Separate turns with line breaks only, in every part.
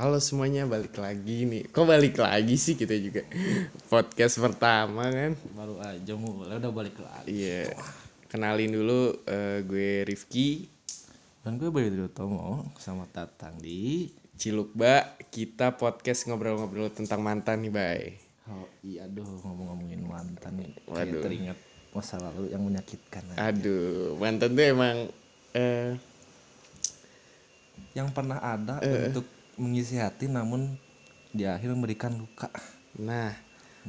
Halo semuanya, balik lagi nih. Kok balik lagi sih kita juga podcast pertama kan?
baru aja mulai udah balik lagi
Iya. Kenalin dulu eh, gue Rifki
dan gue Bayu Tomo sama Tatang di
Cilukba. Kita podcast ngobrol-ngobrol tentang mantan nih, Bay.
oh iya aduh ngomong-ngomongin mantan nih
Waduh.
kayak teringat masa lalu yang menyakitkan
Aduh, mantan tuh emang eh
yang pernah ada untuk mengisi hati namun di akhir memberikan luka
nah,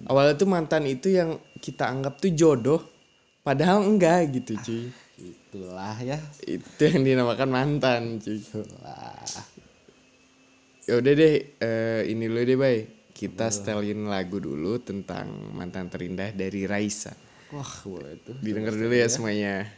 awalnya tuh mantan itu yang kita anggap tuh jodoh, padahal enggak gitu, cuy.
itulah ya
Itu yang dinamakan mantan, cuy. Ya udah deh, eh, ini dulu deh, Bay. Kita setelin lagu dulu tentang mantan terindah dari Raisa.
wah boleh tuh
Didengar dulu ya semuanya.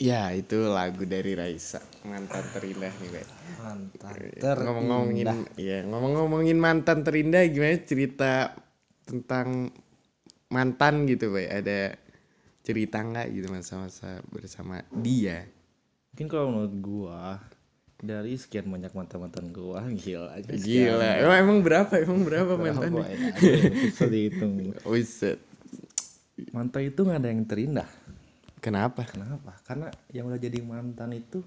Ya, itu lagu dari Raisa, mantan terindah nih,
mantan
Ngomong-ngomongin ya, ngomong-ngomongin mantan terindah gimana cerita tentang mantan gitu, Bay? Ada cerita nggak gitu masa-masa bersama dia?
mungkin kalau menurut gua dari sekian banyak mantan mantan gua gila aja
Gila, emang, emang berapa? Emang berapa mantannya?
bisa dihitung
Wiset.
mantan itu nggak ada yang terindah
Kenapa?
Kenapa? Karena yang udah jadi mantan itu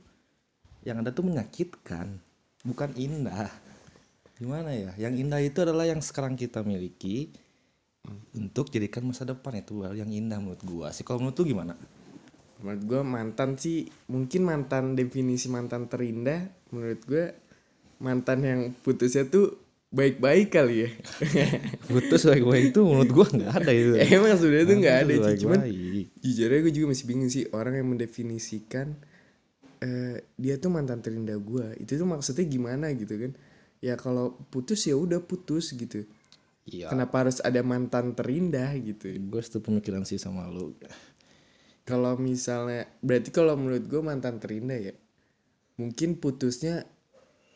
yang ada tuh menyakitkan, bukan indah. gimana ya yang indah itu adalah yang sekarang kita miliki untuk jadikan masa depan itu baru yang indah menurut gua sih kalau menurut lu gimana
menurut gue mantan sih mungkin mantan definisi mantan terindah menurut gue mantan yang putusnya tuh baik-baik kali ya.
Putus baik-baik itu menurut gua nggak ada itu.
Emang sebenarnya tuh nggak ada sih cuman jujur aja gue juga masih bingung sih orang yang mendefinisikan eh, dia tuh mantan terindah gue itu tuh maksudnya gimana gitu kan? Ya kalau putus ya udah putus gitu.
Iya.
Kenapa harus ada mantan terindah gitu?
Gue setuju pemikiran sih sama lu.
Kalau misalnya berarti kalau menurut gue mantan terindah ya mungkin putusnya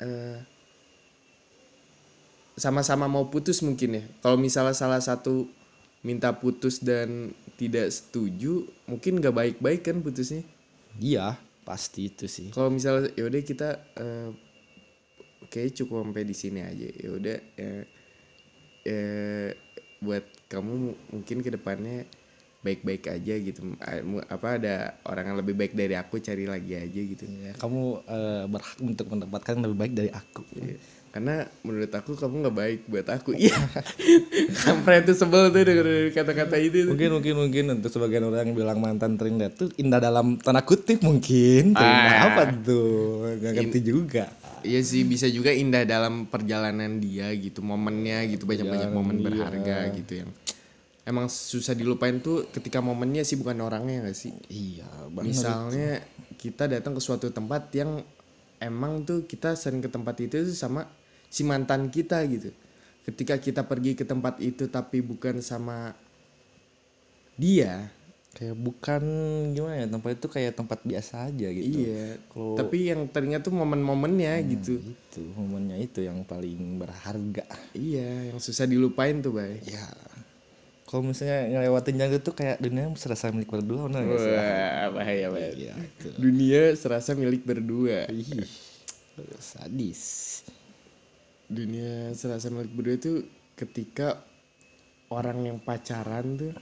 eh, sama-sama mau putus mungkin ya. Kalau misalnya salah satu minta putus dan tidak setuju mungkin nggak baik-baik kan putusnya?
Iya pasti itu sih.
Kalau misalnya yaudah kita eh, oke cukup sampai di sini aja. Yaudah eh, eh, buat kamu mu- mungkin ke depannya baik-baik aja gitu. Apa ada orang yang lebih baik dari aku cari lagi aja gitu.
Ya, kamu eh, berhak untuk mendapatkan yang lebih baik dari aku.
Iya. Karena menurut aku kamu nggak baik buat aku. Iya. Kampret tuh sebel tuh denger kata-kata itu
mungkin mungkin mungkin. Untuk sebagian orang yang bilang mantan terindah tuh indah dalam tanda kutip mungkin. Terindah
Ah.
apa tuh? Nggak ngerti juga.
Iya sih bisa juga indah dalam perjalanan dia gitu momennya gitu banyak-banyak momen berharga gitu yang emang susah dilupain tuh ketika momennya sih bukan orangnya gak sih?
Iya banget.
Misalnya kita datang ke suatu tempat yang emang tuh kita sering ke tempat itu sama si mantan kita gitu ketika kita pergi ke tempat itu tapi bukan sama dia
kayak bukan gimana ya tempat itu kayak tempat biasa aja gitu
iya
Kalau-
tapi yang teringat tuh momen-momennya gitu
itu momennya itu yang paling berharga
iya yang susah dilupain tuh bay
ya kalau misalnya ngelewatin jalan itu kayak dunia serasa milik berdua nggak sih?
Wah, bahaya banget.
Iya.
Dunia serasa milik berdua.
Ih, sadis.
Dunia serasa milik berdua itu ketika orang yang pacaran tuh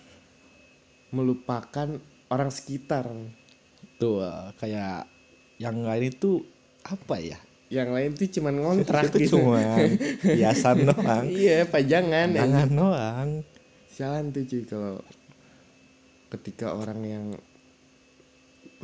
melupakan orang sekitar.
Tuh eh, kayak yang lain itu apa ya?
Yang lain tuh cuman ngontrak
itu
gitu.
cuma hiasan doang.
iya, pajangan. anjing.
Tangan doang.
Sialan tuh cuy kalau ketika orang yang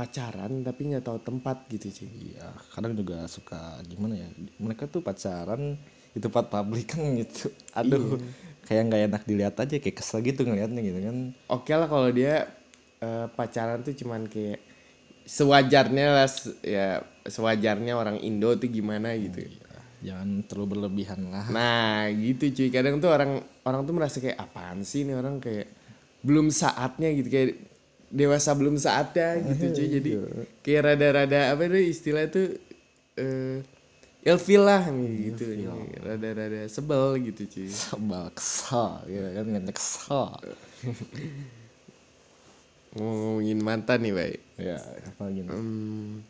pacaran tapi nggak tahu tempat gitu cuy.
Iya, kadang juga suka gimana ya? Mereka tuh pacaran di tempat publik kan gitu. Aduh, kayak nggak enak dilihat aja kayak kesel gitu ngeliatnya gitu kan.
oke lah kalau dia eh, pacaran tuh cuman kayak sewajarnya lah ya sewajarnya orang Indo tuh gimana gitu
Jangan terlalu berlebihan lah.
nah gitu cuy kadang tuh orang orang tuh merasa kayak apaan sih ini orang kayak belum saatnya gitu kayak dewasa belum saatnya gitu cuy jadi kayak rada-rada apa tuh istilah tuh eh ilfil lah gitu rada-rada sebel gitu cuy
Sebal kesel gitu kan ngeliatnya kesel.
ngomongin mantan nih baik
Ya, apa gini?
Hmm,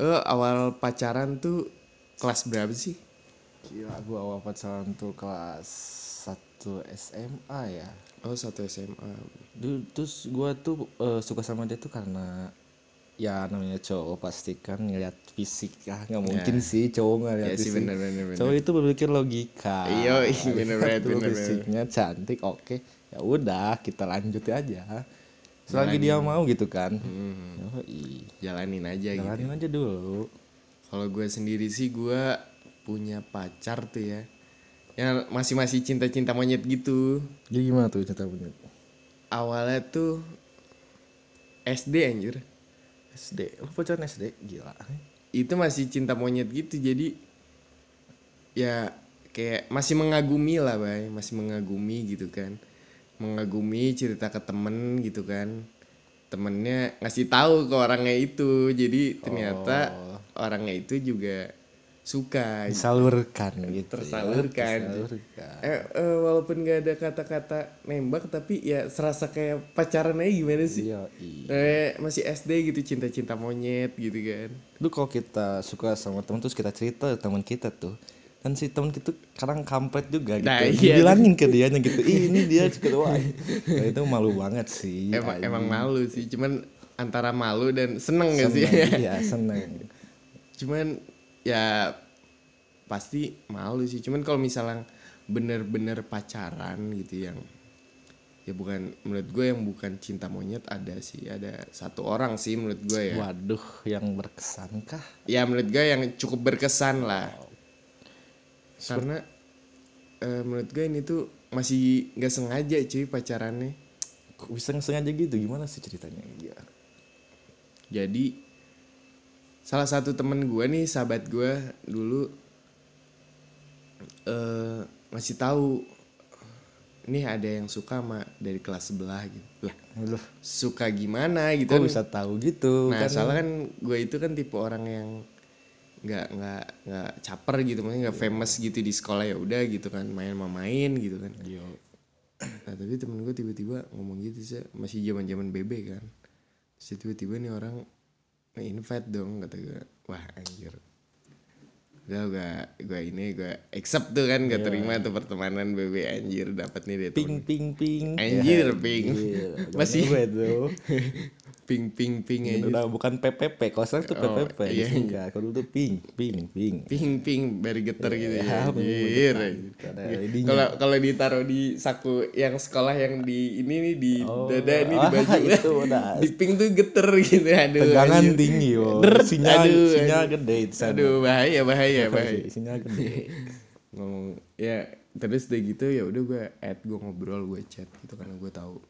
eh awal pacaran tuh kelas berapa sih?
Gila, gua awal pacaran tuh kelas 1 SMA ya.
Oh satu SMA.
Dulu terus gua tuh eh, suka sama dia tuh karena ya namanya cowok pasti kan ngeliat fisik ya nggak mungkin sih cowok nggak lihat
Ya sih,
fisik
bener, bener, bener.
cowok itu berpikir logika
Iya, bener, bener, bener, bener.
fisiknya cantik oke ya udah kita lanjut aja selagi dia mau gitu kan
Hmm,
Yoi.
jalanin aja gitu.
jalanin aja dulu
Kalau gue sendiri sih gue punya pacar tuh ya. Yang masih masih cinta-cinta monyet gitu.
jadi gimana tuh cerita punya
Awalnya tuh SD anjir.
SD lu pacaran SD gila.
Itu masih cinta monyet gitu jadi ya kayak masih mengagumi lah bay. Masih mengagumi gitu kan. Mengagumi cerita ke temen gitu kan. Temennya ngasih tahu ke orangnya itu. Jadi ternyata orangnya itu juga suka
disalurkan gitu ya.
tersalurkan.
Disalurkan.
eh, eh, walaupun gak ada kata-kata nembak tapi ya serasa kayak pacaran aja gimana sih?
Iya, iya.
Eh, masih SD gitu cinta-cinta monyet gitu kan.
Lu kalau kita suka sama temen terus kita cerita teman kita tuh kan si temen kita kadang kampret juga gitu.
Nah, iya.
bilangin ke dia gitu "Ih, ini dia suka doang nah, itu malu banget sih.
Emang emang malu sih cuman antara malu dan seneng gak sih.
Seneng, iya seneng.
Cuman ya pasti malu sih cuman kalau misalnya bener-bener pacaran gitu yang ya bukan menurut gue yang bukan cinta monyet ada sih ada satu orang sih menurut gue ya
Waduh, yang berkesan kah?
ya menurut gue yang cukup berkesan lah karena eh, menurut gue ini tuh masih nggak sengaja cuy pacarannya
Kok bisa sengaja gitu? Gimana sih ceritanya? Iya.
jadi salah satu temen gue nih sahabat gue dulu eh ngasih tahu nih ada yang suka sama dari kelas sebelah gitu lah
Loh,
suka gimana gitu
kok
kan.
bisa tahu gitu?
nah
kan?
soalnya kan gue itu kan tipe orang yang nggak nggak nggak caper gitu maksudnya nggak famous gitu di sekolah ya udah gitu kan main mau main gitu kan
Yo.
nah tapi temen gue tiba-tiba ngomong gitu sih masih zaman zaman bebe kan terus tiba-tiba nih orang nge-invite dong kata gue wah anjir udah gue gue ini gue accept tuh kan gak terima tuh pertemanan bebe anjir dapat nih dia
Ping ping ping.
Anjir, ping. Masih-
Masih gue tuh.
Ping ping ping aja
Udah bukan PPP, kalau sekarang tuh
Oh,
PPP.
iya,
Iya, enggak. Kalau dulu tuh ping, ping, ping.
ping ping bari geter gitu ya
Ya,
anjir.
Ada LED-nya.
kalau kalau ditaruh di saku yang sekolah yang di ini nih di
Oh,
dada ini di
ah,
baju
itu udah.
di ping tuh geter gitu aduh
Tegangan
anjir.
tinggi.
Deret,
Sinyal,
aduh,
sinyal gede sana.
aduh bahaya bahaya bahaya
Sinyal gede.
ngomong ya terus udah gitu ya udah gue add gue ngobrol gue chat gitu karena gue tahu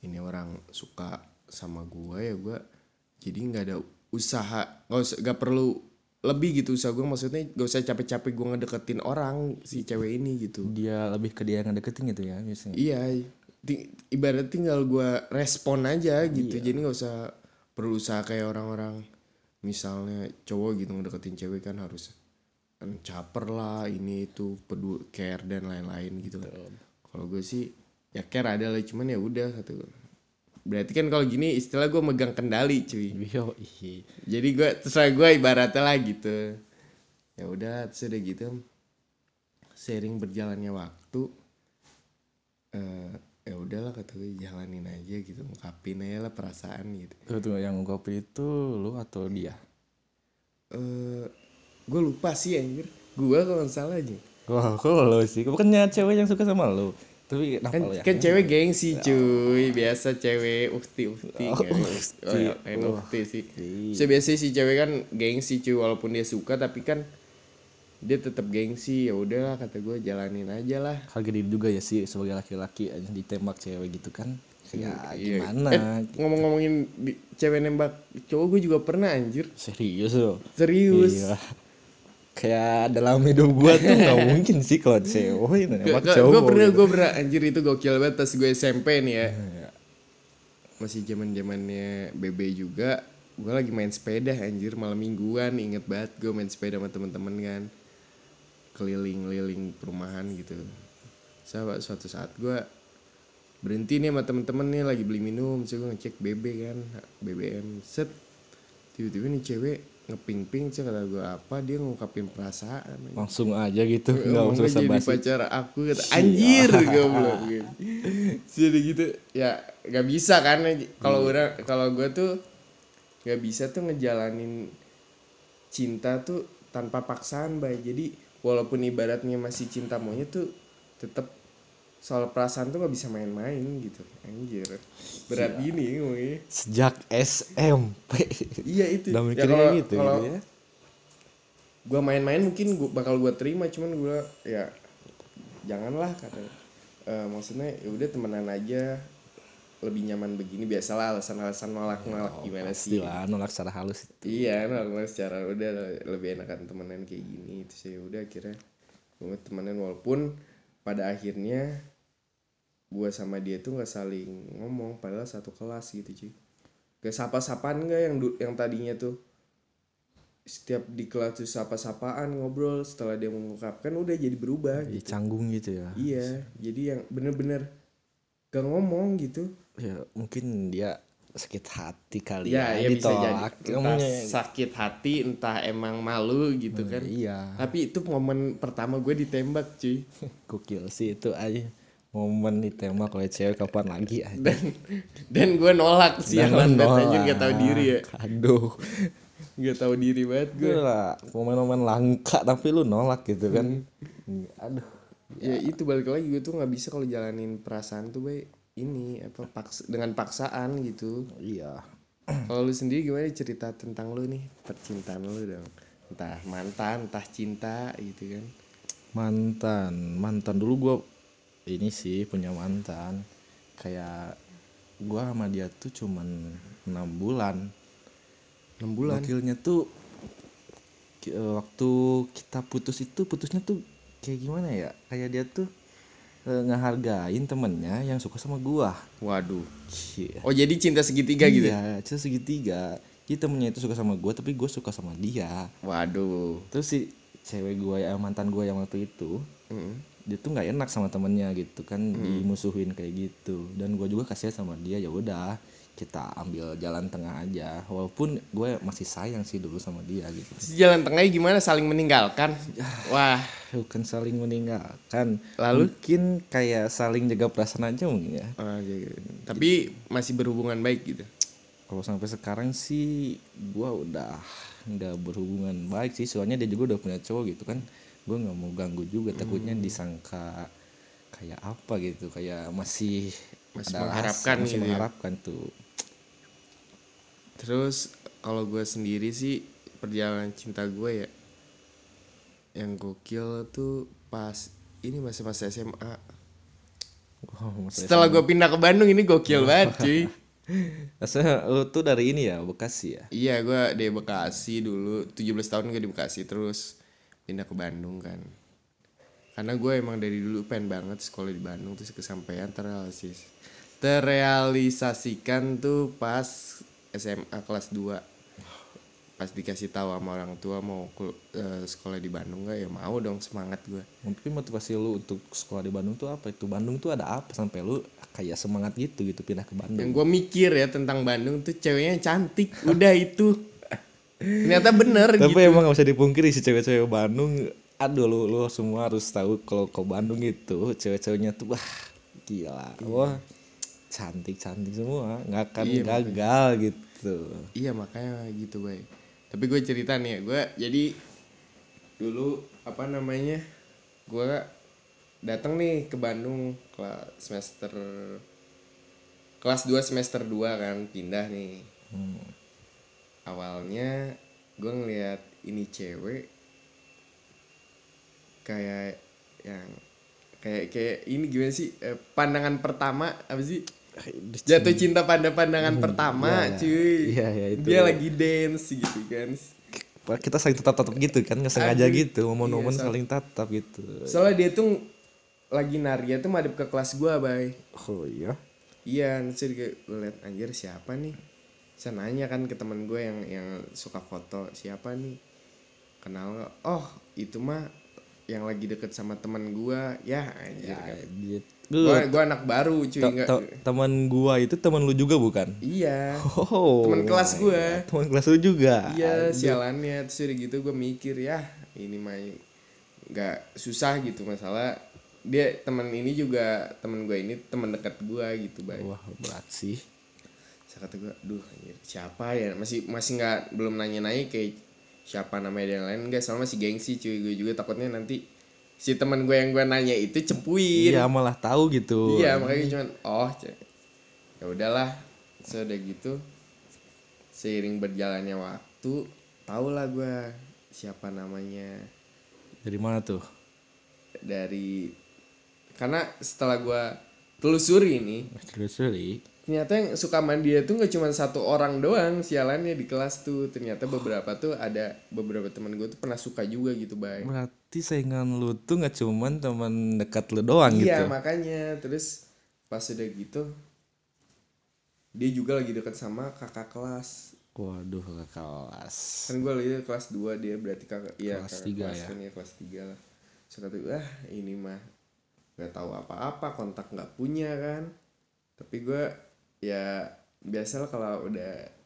ini orang suka sama gue ya gue jadi nggak ada usaha nggak usah nggak perlu lebih gitu usaha gue maksudnya gak usah capek-capek gue ngedeketin orang si cewek ini gitu.
Dia lebih ke dia yang ngedeketin gitu ya biasanya.
iya ibarat tinggal gue respon aja gitu. Jadi nggak usah perlu usaha kayak orang-orang misalnya cowok gitu ngedeketin cewek kan harus kan caper lah ini itu peduli care dan lain-lain gitu kan. Kalau gue sih ya care ada lah cuman ya udah kata gue berarti kan kalau gini istilah gue megang kendali cuy
Yo,
jadi gue terserah gue ibaratnya lah gitu ya udah terus udah gitu sering berjalannya waktu eh ya udahlah kata gue jalanin aja gitu ungkapin aja lah perasaan gitu
Tuh, yang kopi itu lu atau dia?
eh gue lupa sih anjir gue kalau salah aja
Wah, kok lo sih? Bukannya cewek yang suka sama lu? Tapi
kan,
ya?
kan cewek gengsi cuy biasa cewek ukti ukti
Oh,
kan.
ukti.
oh, ya, main
Oh.
ukti sih so, biasanya si cewek kan gengsi cuy walaupun dia suka tapi kan dia tetap gengsi ya udahlah kata gue jalanin aja lah
Harga diri juga ya sih sebagai laki-laki aja ditembak cewek gitu kan. Ya
Iya.
gimana?
Eh, ngomong-ngomongin cewek nembak cowok gue juga pernah anjir
Serius lo?
serius
Iya. Kayak dalam hidup gua tuh nggak mungkin sih kalau cewek. Nembak
gue
cowok.
pernah
gitu.
gue pernah. Anjir itu gokil banget pas gue SMP nih ya.
Iya.
masih zaman zamannya BB juga gue lagi main sepeda anjir malam mingguan. Inget banget gue main sepeda sama temen-temen kan. Keliling-liling perumahan gitu. Sahabat suatu saat gue berhenti nih sama temen-temen nih lagi beli minum. Saya gue ngecek BB kan BBM set tiba-tiba nih cewek ngeping-ping kata gue apa dia ngungkapin perasaan
Langsung aja gitu, nggak usah
jadi
basi.
pacar aku kata anjir goblok gitu. jadi gitu ya nggak bisa kan kalau
Iya.
orang kalau gue tuh nggak bisa tuh ngejalanin cinta tuh tanpa paksaan bay jadi walaupun ibaratnya masih cinta monyet tuh tetap soal perasaan tuh nggak bisa main-main gitu. Anjir. Berat gini ngomongnya
Sejak SMP.
iya itu.
Udah
Ya,
mikirnya
kalau-
gitu,
kalau
gitu ya.
gua main-main mungkin gua bakal gua terima cuman gua ya janganlah kata Eh, maksudnya ya udah temenan aja. Lebih nyaman begini biasalah alasan-alasan nolak-nolak gimana sih?
Pastilah nolak secara halus itu.
iya nolak secara udah lebih enakan temenan kayak gini itu sih udah akhirnya gue temenan walaupun pada akhirnya gua sama dia tuh nggak saling ngomong padahal satu kelas gitu cuy gak sapa-sapaan nggak yang yang tadinya tuh setiap di kelas tuh sapa-sapaan ngobrol setelah dia mengungkapkan udah jadi berubah
Jadi
gitu
canggung gitu ya.
iya jadi yang bener-bener gak ngomong gitu
Ya mungkin dia sakit hati kali
ya
ya,
ya bisa jadi
ditolak.
entah sakit hati entah emang malu gitu kan
iya.
tapi itu momen pertama gue ditembak cuy
Gokil sih itu aja. Momen ditembak oleh cewek kapan lagi aja.
dan dan gue nolak sih
Dan
yang anjir
nolak.
gak tau diri ya.
Aduh.
nggak tahu diri banget gue
lah momen-momen langka tapi lu nolak gitu kan. Aduh.
Ya itu balik lagi gue tuh nggak bisa kalau jalanin perasaan tuh baik ini apa paksa dengan paksaan gitu.
Iya.
Kalau lu sendiri gimana cerita tentang lu nih? Percintaan lu dong. Entah mantan entah cinta gitu kan.
Mantan. Mantan dulu gue ini sih punya mantan kayak gue sama dia tuh cuman enam bulan
enam bulan
Gokilnya tuh eh, waktu kita putus itu putusnya tuh kayak gimana ya kayak dia tuh eh, ngehargain temennya yang suka sama gua
waduh
Iya.
oh jadi cinta segitiga gitu
Iya, cinta segitiga. Jadi temennya itu suka sama gua tapi gue suka sama dia.
waduh
Terus si cewek gua ya mantan gua yang waktu itu
Mm.
Dia tuh nggak enak sama temennya gitu kan dimusuhin kayak gitu. Dan gua juga kasihan sama dia ya udah kita ambil jalan tengah aja. Walaupun gue masih sayang sih dulu sama dia gitu.
Jalan tengahnya gimana? Saling meninggalkan? Wah.
Bukan saling meninggalkan.
Lalu?
mungkin kayak saling jaga perasaan aja mungkin ya.
Ah, gitu. tapi masih berhubungan baik gitu?
Kalau sampai sekarang sih gua udah nggak berhubungan baik sih. Soalnya dia juga udah punya cowok gitu kan gue nggak mau ganggu juga takutnya
Hmm.
disangka kayak apa gitu kayak masih
Masih
ada
mengharapkan
rasa, masih
gitu ya.
mengharapkan tuh
Terus kalau gue sendiri sih perjalanan cinta gue ya yang gokil tuh pas ini masih masa SMA.
Wah, masa
Setelah gue pindah ke Bandung ini gokil banget cuy.
Rasanya lu tuh dari ini ya Bekasi ya
Iya gue di Bekasi dulu 17 tahun gue di Bekasi terus pindah ke Bandung kan. Karena gue emang dari dulu pengen banget sekolah di Bandung terus kesampaian terrealisis terrealisasikan tuh pas SMA kelas 2 pas dikasih tahu sama orang tua mau eh, sekolah di Bandung gak ya mau dong semangat gue.
Mungkin motivasi lu untuk sekolah di Bandung tuh apa? Itu Bandung tuh ada apa? Sampai lu kayak semangat gitu gitu pindah ke Bandung.
Yang gue mikir ya tentang Bandung tuh ceweknya cantik udah itu ternyata bener
Tapi
gitu.
emang gak bisa dipungkiri si cewek-cewek Bandung. Aduh lu, lu semua harus tahu kalau ke Bandung itu Cewek-ceweknya tuh wah gila. Wah cantik-cantik semua. Nggak akan
Iya,
gagal gitu.
Iya makanya gitu bay. Tapi gue cerita nih ya, gue jadi dulu apa namanya, gue datang nih ke Bandung kelas semester kelas 2 semester 2 kan pindah nih.
Hmm.
Awalnya gue ngeliat ini cewek kayak yang kayak kayak ini gimana sih? Eh, pandangan pertama apa sih? Jatuh cinta pada pandangan pertama
iya,
cuy.
iya, iya, itu.
dia lagi dance gitu kan.
Kita saling tatap-tatap gitu kan nggak sengaja
Aduh,
gitu Momen-momen
iya, so-
saling tatap gitu.
Soalnya dia tuh lagi nari tuh madep ke kelas gua bay.
Oh iya?
Iya dia gue liat anjir siapa nih saya nanya kan ke temen gue yang yang suka foto siapa nih kenal nggak? oh itu mah yang lagi deket sama teman gua ya anjir kan.
gitu.
gua gua anak baru cuy enggak
te- Teman gua itu teman lu juga bukan?
iya
Oh
Teman kelas gua.
Teman kelas lu juga
Iya sialannya terus udah gitu gue mikir ya ini mah nggak susah gitu masalah dia teman ini juga teman gue ini teman dekat gue gitu baik
Wah berat sih
kata gue duh anjir, siapa ya? Masih masih nggak belum nanya nanya kayak siapa namanya dan lain enggak soalnya masih gengsi cuy. Gue juga takutnya nanti si teman gue yang gue nanya itu cepuin
Iya malah tahu gitu.
Iya makanya cuman oh ya udahlah. Sudah gitu seiring berjalannya waktu tau lah gue siapa namanya.
Dari mana tuh?
dari karena setelah gue telusuri ini
Telusuri
ternyata yang suka sama dia tuh nggak cuma satu orang doang sialannya di kelas tuh. Ternyata beberapa tuh ada beberapa teman gue tuh pernah suka juga gitu bay.
Berarti saingan lu tuh nggak cuman teman dekat lu doang
iya
gitu?
makanya. Terus pas udah gitu dia juga lagi deket sama kakak kelas.
Waduh ke kelas.
Kan gue lagi kelas 2 dia berarti kakak iya
Kelas
kakak
tiga
kelas
ya?
kan ya kelas 3 lah. So kata gue ah ini mah gak tahu apa-apa kontak nggak punya kan. Tapi gue ya biasa lah kalau udah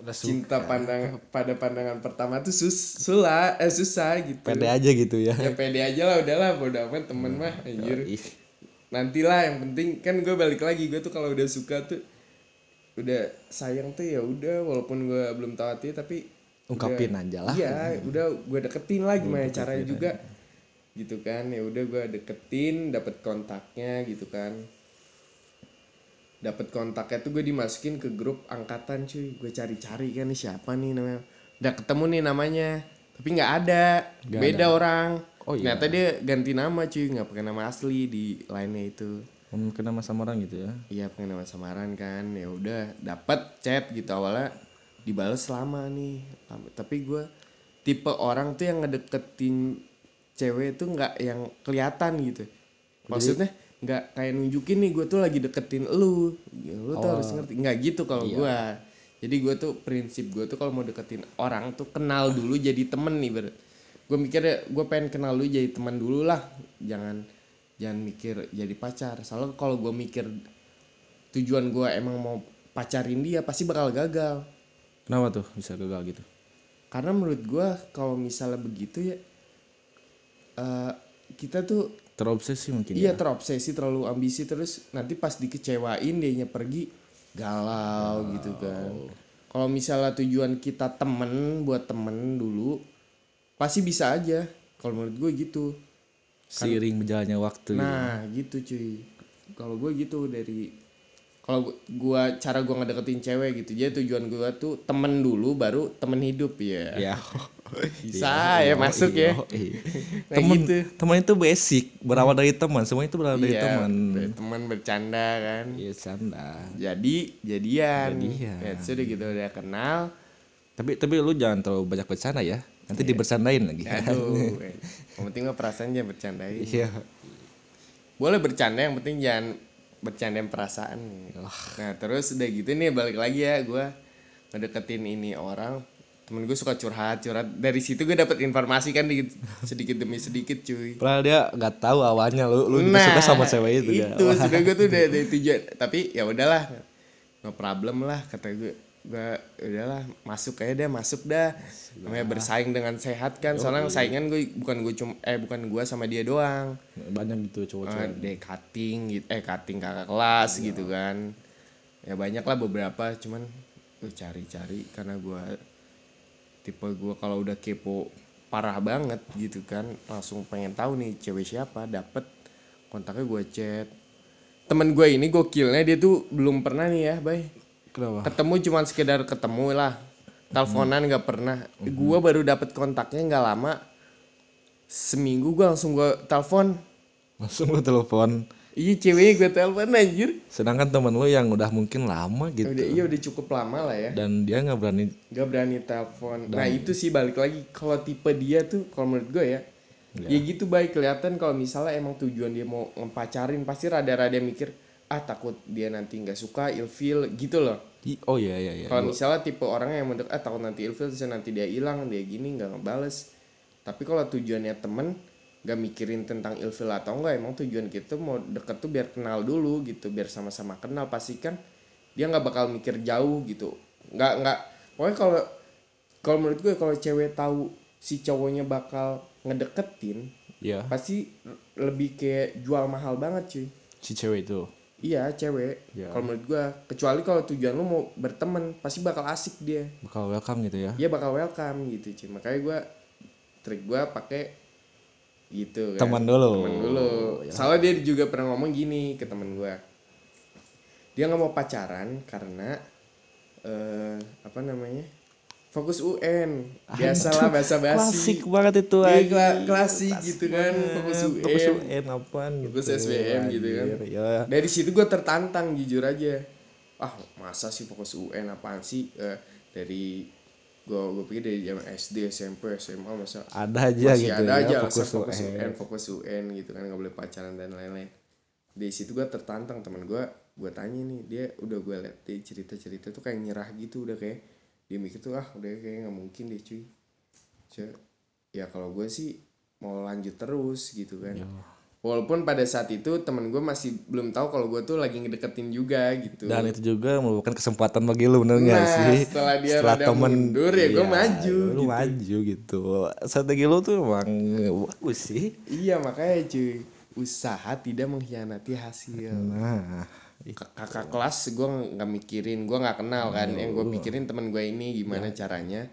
Udah
cinta pandang pada pandangan pertama tuh sus sula eh susah gitu.
Pede aja gitu ya.
Ya pede aja lah udahlah bodo amat temen mah anjir. Nantilah yang penting kan gue balik lagi gue tuh kalau udah suka tuh udah sayang tuh ya udah walaupun gue belum tahu hati tapi
Ungkapin
udah-
aja lah.
iya udah gue deketin lah gimana caranya juga. Gitu kan ya udah gue deketin dapat kontaknya gitu kan dapat kontaknya tuh gue dimasukin ke grup angkatan cuy. Gue cari-cari kan nih siapa nih namanya? Udah ketemu nih namanya tapi nggak ada. Beda orang.
Oh, iya.
ternyata dia ganti nama cuy. Nggak pakai nama asli di lainnya itu.
Mungkin nama samaran gitu ya.
Iya pengen nama samaran kan. Ya udah dapat chat gitu. Awalnya dibales lama nih. Tapi gue tipe orang tuh yang ngedeketin cewek tuh nggak yang kelihatan gitu. Maksudnya nggak kayak nunjukin nih gue tuh lagi deketin lu. Ya, lu tuh harus ngerti. Nggak gitu kalau gue jadi gue tuh prinsip gue tuh kalau mau deketin orang tuh kenal dulu jadi temen nih ber. Gue mikir gue pengen kenal lu jadi teman dulu lah. Jangan jangan mikir jadi pacar. Soalnya kalau gue mikir tujuan gue emang mau pacarin dia pasti bakal gagal.
Kenapa tuh bisa gagal gitu?
karena menurut gue kalau misalnya begitu ya eh, kita tuh
Terobsesi mungkin
iya
ya.
terobsesi terlalu ambisi terus nanti pas dikecewain dianya pergi galau gitu kan kalau misalnya tujuan kita temen buat temen dulu pasti bisa aja kalau menurut gue gitu
Seiring berjalannya waktu. gitu.
Nah, gitu cuy. Kalau gue gitu dari kalau gu- gua cara gua ngedeketin cewek gitu. Jadi tujuan gua tuh temen dulu baru temen hidup ya.
Ya.
Bisa ya masuk ya. Nah,
temen,
gitu.
temen itu basic, berawal dari teman, semua itu berawal dari
Iya,
teman.
dari teman bercanda kan.
Iya, canda.
Jadi jadian.
Jadian.
Ya, sudah gitu udah kenal.
Tapi tapi lu jangan terlalu banyak bercanda ya. Nanti dibercandain lagi.
Aduh. eh, yang penting mah perasaan jangan bercandain.
Iya.
boleh bercanda yang penting jangan bercandain perasaan nah terus udah gitu nih balik lagi ya gue ngedeketin ini orang temen gue suka curhat curhat. Dari situ gue dapet informasi kan dikit, sedikit demi sedikit cuy.
Padahal dia nggak tahu awalnya lu lu juga suka sama cewek itu,
Nah, itu
kan.
sudah gue tuh udah dari tujuan tapi ya udahlah no problem lah kata gue gue udahlah masuk aja dah masuk dah. Namanya bersaing dengan sehat kan. Soalnya saingan gue bukan gue cuma eh bukan gue sama dia doang.
Banyak gitu cowok-cowok.
uh, deh cutting gitu eh cutting kakak kelas gitu kan. Ya banyak lah beberapa cuman gue cari-cari karena gue tipe gue kalau udah kepo parah banget gitu kan langsung pengen tahu nih cewek siapa dapet kontaknya gue chat. Temen gue ini gokilnya dia tuh belum pernah nih ya bay.
Kenapa?
ketemu cuman sekedar ketemu lah. Teleponan nggak pernah. Gue baru dapet kontaknya nggak lama. Seminggu gue langsung gue telepon.
Langsung lu telepon.
Iya ceweknya gue telepon anjir.
Sedangkan temen lu yang udah mungkin lama gitu.
Udah iya udah cukup lama lah ya.
Dan dia nggak berani
Gak berani telepon. Nah itu sih balik lagi kalau tipe dia tuh kalau menurut gue ya. Ya gitu baik kelihatan kalau misalnya emang tujuan dia mau ngepacarin pasti rada-rada mikir ah takut dia nanti nggak suka ilfil gitu loh.
Oh iya iya iya.
Kalau misalnya tipe orang yang mendekat ah takut nanti ilfil terus nanti dia hilang dia gini nggak ngebales. Tapi kalau tujuannya temen nggak mikirin tentang ilfil atau enggak emang tujuan kita mau deket tuh biar kenal dulu gitu biar sama-sama kenal pastikan dia nggak bakal mikir jauh gitu nggak nggak pokoknya kalau kalau menurut gue kalau cewek tahu si cowoknya bakal ngedeketin
Iya.
pasti lebih kayak jual mahal banget cuy
Si cewek itu.
iya cewek
Ya.
kalau menurut gue kecuali kalau tujuan lu mau berteman pasti bakal asik dia
Bakal welcome gitu ya.
dia bakal welcome gitu cuy makanya gue trik gue pakai gitu kan.
Teman dulu.
teman dulu. Soalnya dia juga pernah ngomong gini ke temen gue dia nggak mau pacaran karena eh apa namanya fokus UN biasalah bahasa basi
Klasik banget itu anjing.
kla- klasik gitu kan fokus UN
Fokus UN apaan gitu.
Fokus SBM gitu kan.
Ya.
dari situ gue tertantang jujur aja. Ah masa sih fokus UN apaan sih? Eh, dari gue gue pikir dari zaman SD SMP SMA masa
Ada aja
masih
gitu
ada
ya.
aja
fokus
alasan fokus
UN.
UN fokus UN gitu kan nggak boleh pacaran dan lain-lain dari situ gue tertantang teman gue gue tanya nih dia udah gue liat dia cerita cerita tuh kayak nyerah gitu udah kayak dia mikir tuh ah udah kayak nggak mungkin deh cuy Cuma, ya kalau gue sih mau lanjut terus gitu kan
Ya.
Walaupun pada saat itu temen gue masih belum tahu kalau gue tuh lagi ngedeketin juga gitu
Dan itu juga merupakan kesempatan bagi lu bener nggak
Nah,
sih?
setelah dia rada mundur, ya gua maju,
Lu
gitu.
maju gitu. Strategi lu tuh emang bagus sih.
iya makanya cuy usaha tidak mengkhianati hasil
Nah,
kakak kelas gue nggak mikirin gue nggak kenal kan yang gue pikirin teman gue ini gimana caranya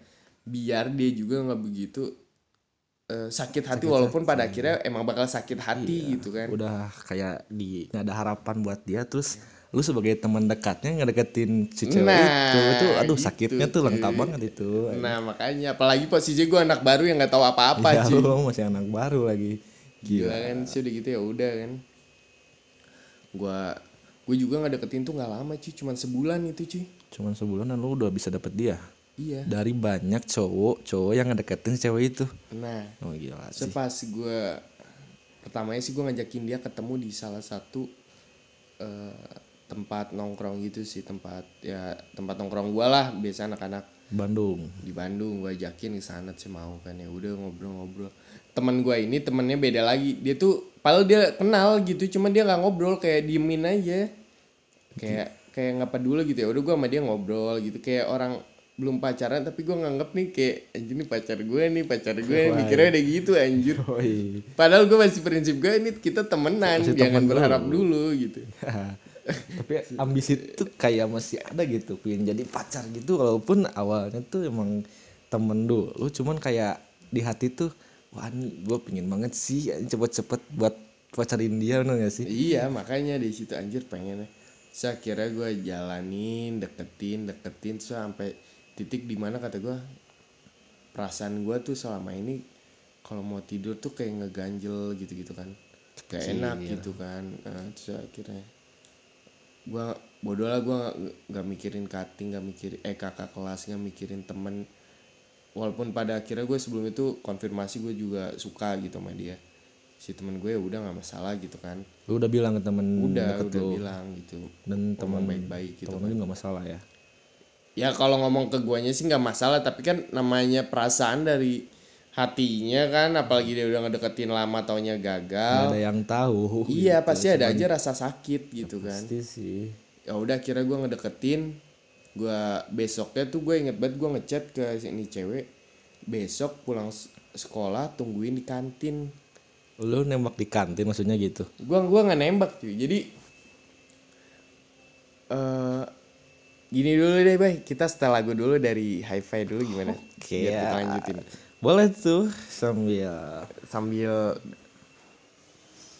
biar dia juga nggak begitu eh, sakit hati walaupun pada akhirnya emang bakal sakit hati gitu kan.
Udah kayak di nggak ada harapan buat dia terus lu sebagai teman dekatnya ngedeketin si cewek
Nah,
itu itu aduh
gitu,
sakitnya tuh lengkap banget itu.
Nah makanya apalagi posisi gue anak baru yang nggak tahu apa-apa
ya
cuy.
lu masih anak baru lagi.
Gila
gila.
kan sih udah gitu ya udah kan. Gue gue juga nggak deketin tuh nggak lama cuy cuman sebulan itu cuy.
Cuman sebulan lu udah bisa dapet dia
iya.
Dari banyak cowok cowok yang ngedeketin cewek itu.
Nah
oh gila sih.
Sepas gue pertamanya sih gue ngajakin dia ketemu di salah satu eh, tempat nongkrong gitu sih tempat ya tempat nongkrong gue lah biasa anak-anak.
Bandung.
Di Bandung gue ajakin ke sana sih mau kan ya udah ngobrol-ngobrol. Teman gue ini temennya beda lagi dia tuh padahal dia kenal gitu cuma dia nggak ngobrol kayak diemin aja. Kayak kayak nggak peduli gitu ya udah gue sama dia ngobrol gitu kayak orang belum pacaran tapi gue nganggep nih kayak anjir nih pacar gue nih pacar gue mikirnya udah gitu anjir
Woi.
Padahal gue masih prinsip gue ini kita temenan,
Masih
jangan
temen
berharap
dulu.
dulu gitu.
tapi ambisi tuh kayak masih ada gitu pengen jadi pacar gitu walaupun awalnya tuh emang temen dulu cuman kayak di hati tuh wah gue pengen banget sih cepet-cepet buat pacarin dia bener gak sih
Iya makanya di situ anjir pengennya. Saya kira gue jalanin, deketin, deketin sampai titik di mana kata gue perasaan gue tuh selama ini kalau mau tidur tuh kayak ngeganjel gitu-gitu kan. Gak enak gitu kan. Nah, terus akhirnya gue bodoh lah gue nggak mikirin cutting nggak mikirin eh kakak kelas nggak mikirin temen. Walaupun pada akhirnya gue sebelum itu konfirmasi gue juga suka gitu sama dia. Si temen gue ya udah nggak masalah gitu kan.
Lu udah bilang ke temen
udah udah
lu.
bilang gitu.
Dan teman
baik-baik gitu
temen lu nggak masalah ya
ya kalau ngomong ke guanya sih nggak masalah tapi kan namanya perasaan dari hatinya kan apalagi dia udah ngedeketin lama taunya gagal.
Ada yang tahu.
Iya
gitu.
pasti ada aja rasa sakit gitu kan.
Pasti sih.
Ya udah kira gue ngedeketin. Gue besoknya tuh gue inget banget gue ngechat ke ini cewek. Besok pulang sekolah tungguin di kantin.
Lu nembak di kantin maksudnya gitu?
Gua gua nggak nembak cuy. Jadi eh gini dulu deh bay. Kita setel lagu dulu dari hi-fi dulu gimana?
Oke,
biar kita
ya.
lanjutin.
Boleh tuh sambil.
Sambil.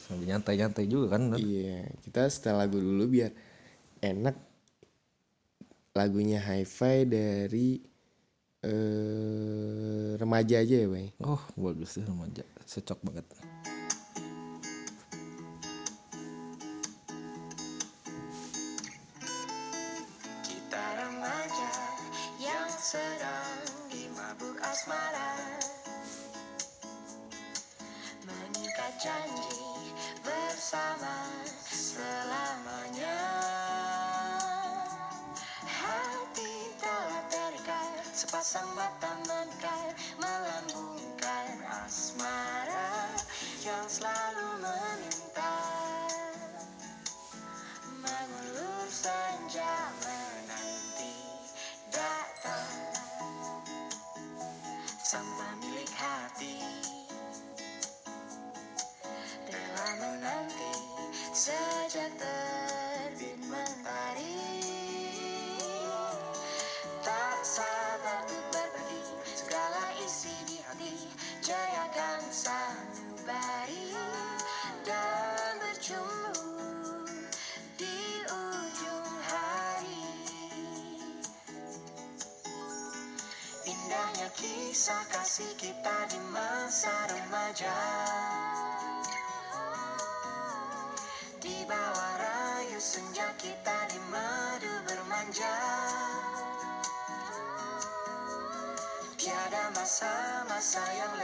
Sambil nyantai-nyantai juga kan
iya kita setel lagu dulu biar enak lagunya hi-fi dari eh remaja aja ya bay?
Oh bagus tuh remaja. Cocok banget
kisah kasih kita di masa remaja. Di bawah rayu senja kita di madu bermanja. Tiada masa-masa yang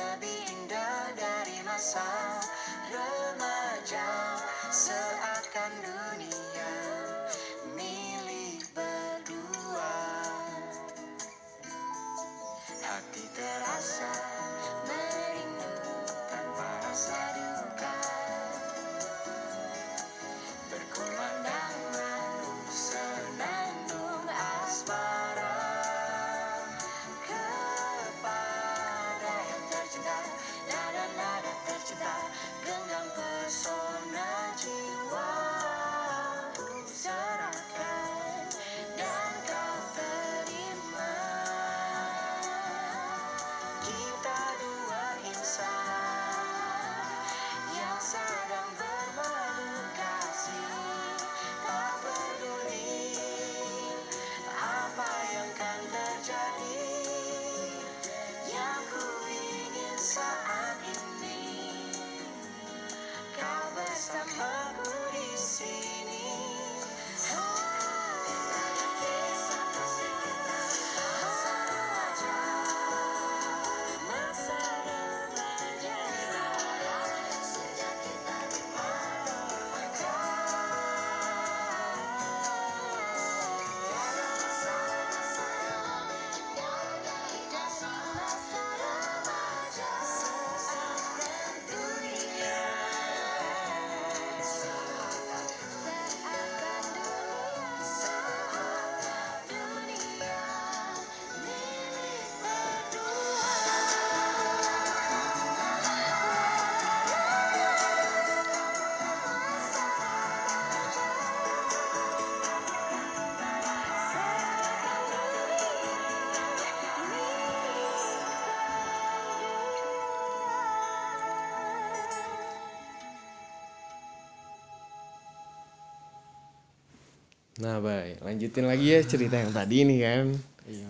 Nah, baik. Lanjutin lagi ya cerita yang tadi nih kan.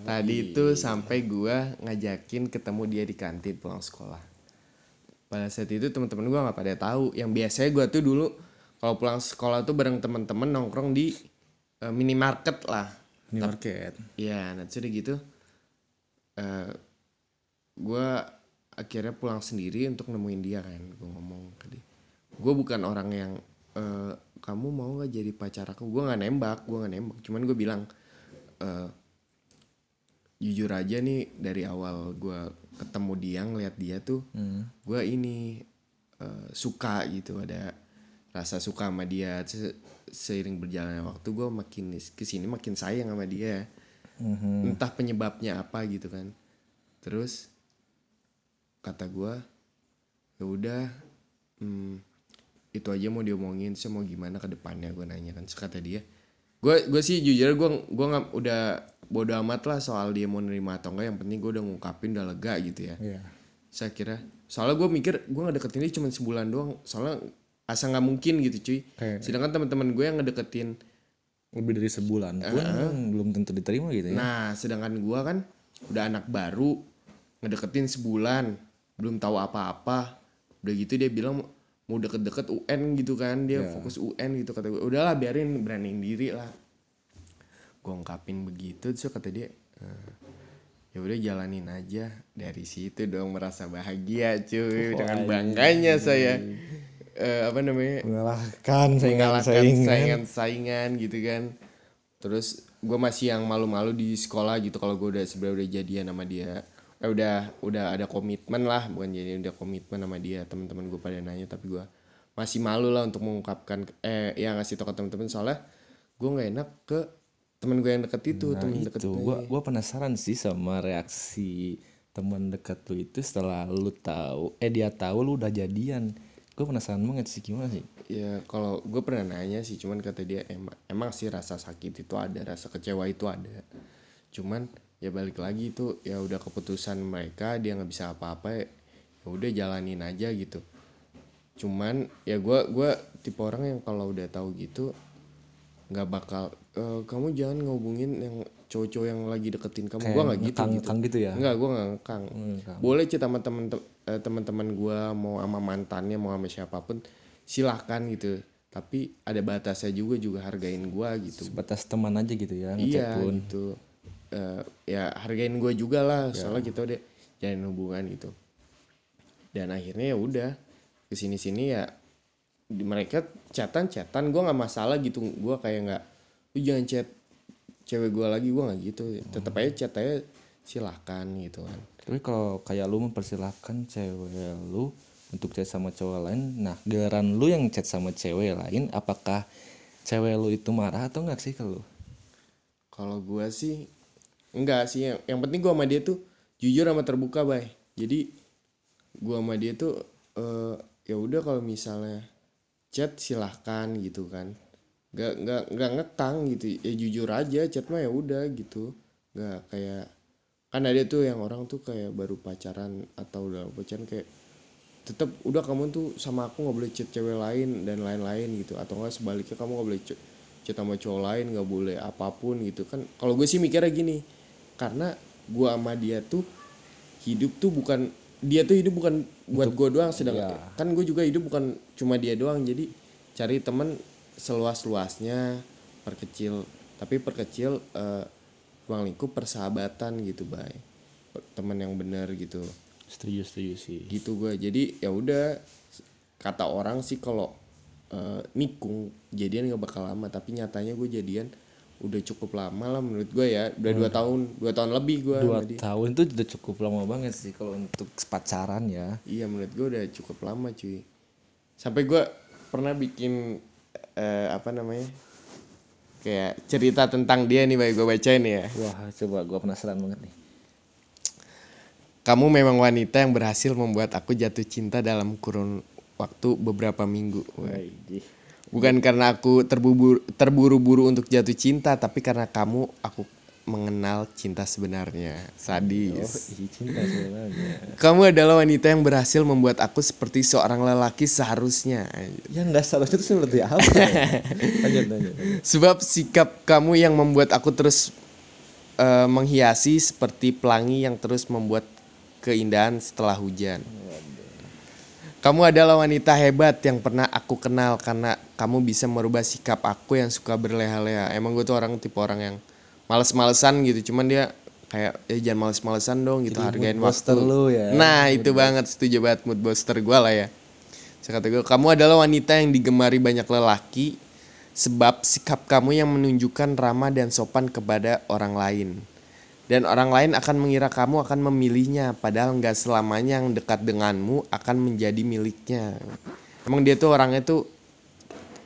tadi itu sampai gua ngajakin ketemu dia di kantin pulang sekolah. Pada saat itu teman-teman gua nggak pada tahu. Yang biasanya gua tuh dulu kalau pulang sekolah tuh bareng teman-teman nongkrong di eh, minimarket lah.
Minimarket.
Iya, nah terus udah gitu. eh gua akhirnya pulang sendiri untuk nemuin dia kan. Gue ngomong ke dia. Gue bukan orang yang kamu mau nggak jadi pacar aku? Gue nggak nembak, gue nggak nembak. Cuman gue bilang eh, jujur aja nih dari awal gue ketemu dia ngeliat dia tuh, gue ini eh, suka gitu ada rasa suka sama dia. Se- seiring berjalannya waktu gue makin ke sini makin sayang sama dia entah penyebabnya apa gitu kan terus kata gue ya udah hmm, itu aja mau diomongin saya mau gimana ke depannya gue nanya kan Terus kata dia gue gue sih jujur gue gue nggak udah bodo amat lah soal dia mau nerima atau enggak yang penting gue udah ngungkapin udah lega gitu ya
Iya.
saya kira soalnya gue mikir gue ngedeketin dia cuma sebulan doang soalnya asa nggak mungkin gitu cuy
Kayak-
sedangkan teman-teman gue yang ngedeketin
Lebih dari sebulan pun belum tentu diterima gitu ya.
Nah, sedangkan gua kan udah anak baru, ngedeketin sebulan, belum tahu apa-apa. Udah gitu dia bilang mau deket-deket UN gitu kan, dia fokus UN gitu kata gue. Udahlah biarin beraniin diri lah. Gue ungkapin begitu terus kata dia "Eh, ya udah jalanin aja dari situ dong merasa bahagia cuy dengan bangganya saya eh, apa namanya
Mengalahkan
mengalahkan
saingan-saingan.
saingan-saingan gitu kan terus gue masih yang malu-malu di sekolah gitu kalau gue udah sebenarnya udah jadian sama dia eh udah udah ada komitmen lah. Bukan jadi udah komitmen sama dia. Teman-teman gue pada nanya tapi gue masih malu lah untuk mengungkapkan eh ya ngasih tau ke teman-teman soalnya gue nggak enak ke temen gue yang deket itu
Nah,
temen deket
itu. gua. Gua penasaran sih sama reaksi teman dekat lu itu setelah lu tahu eh dia tahu lu udah jadian. Gue penasaran banget sih gimana sih?
Ya kalau gue pernah nanya sih cuman kata dia emang, emang sih rasa sakit itu ada rasa kecewa itu ada. Cuman ya balik lagi itu ya udah keputusan mereka dia nggak bisa apa-apa ya udah jalanin aja gitu cuman ya gue gua tipe orang yang kalau udah tahu gitu nggak bakal "Eh, kamu jangan ngehubungin yang cowok-cowok yang lagi deketin kamu gue nggak gitu gitu
gitu ya
Enggak, gue nggak ngekang.
ngekang.
Boleh sama temen eh, teman-teman gue mau sama mantannya mau sama siapa pun silahkan gitu. Tapi ada batasnya juga juga hargain gue gitu.
sebatas teman aja gitu ya
Iya
pun
gitu. Eh, ya hargain gue juga lah soalnya kita udah jalin hubungan gitu. Dan akhirnya ya udah ke sini sini ya di mereka chatan chatan gue nggak masalah gitu gue kayak nggak lu jangan chat cewek gue lagi gue nggak gitu. Tetap aja chat aja silahkan gitu kan.
Tapi kalau kayak lu mempersilahkan cewek lu untuk chat sama cowok lain nah giliran lu yang chat sama cewek lain apakah cewek lu itu marah atau enggak sih kalau
Kalau gua sih enggak sih yang, yang penting gua sama dia tuh jujur sama terbuka, Bay. Jadi gua sama dia tuh eh ya udah kalau misalnya chat silahkan gitu kan. Nggak nggak nggak ngekang gitu. Ya jujur aja chat mah ya udah gitu. Nggak kayak kan ada tuh yang orang tuh kayak baru pacaran atau udah pacaran kayak tetap udah kamu tuh sama aku nggak boleh chat cewek lain dan lain-lain gitu atau enggak sebaliknya kamu nggak boleh chat sama cowok lain nggak boleh apa pun gitu kan kalau gue sih mikirnya gini karena gua sama dia tuh hidup tuh bukan dia tuh hidup bukan buat gue doang sedangkan kan gue juga hidup bukan cuma dia doang jadi cari temen seluas luasnya perkecil tapi perkecil eh, ruang lingkup persahabatan gitu bay. Teman yang benar gitu.
Setuju setuju sih.
Gitu gue jadi ya udah kata orang sih kalau eh, nikung jadian gak bakal lama tapi nyatanya gue jadian udah cukup lama lah menurut gue ya. Udah dua tahun dua tahun lebih gue
dua tahun itu udah cukup lama banget sih kalau untuk pacaran ya.
Iya menurut gue udah cukup lama cuy. Sampai gue pernah bikin eh, apa namanya kayak cerita tentang dia nih baik gue bacain ya.
Wah coba gua penasaran banget nih.
Kamu memang wanita yang berhasil membuat aku jatuh cinta dalam kurun waktu beberapa minggu. Wah. Bukan karena aku terburu-buru untuk jatuh cinta, tapi karena kamu aku mengenal cinta sebenarnya.
Oh,
Sadis.
ih, cinta sebenarnya.
Kamu adalah wanita yang berhasil membuat aku seperti seorang lelaki seharusnya.
Ya enggak seharusnya itu seperti apa? ya? lanjut, lanjut, lanjut.
Sebab sikap kamu yang membuat aku terus eh, menghiasi seperti pelangi yang terus membuat keindahan setelah hujan. Kamu adalah wanita hebat yang pernah aku kenal karena kamu bisa merubah sikap aku yang suka berleha-leha. Emang gue tuh orang tipe orang yang males-malesan gitu. Cuman dia kayak ya jangan males-malesan dong gitu
Jadi
hargain
mood
waktu.
lu ya.
Nah itu banget setuju banget mood booster gue lah ya. Saya kata gue kamu adalah wanita yang digemari banyak lelaki sebab sikap kamu yang menunjukkan ramah dan sopan kepada orang lain. Dan orang lain akan mengira kamu akan memilihnya padahal nggak selamanya yang dekat denganmu akan menjadi miliknya. Emang dia tuh orangnya tuh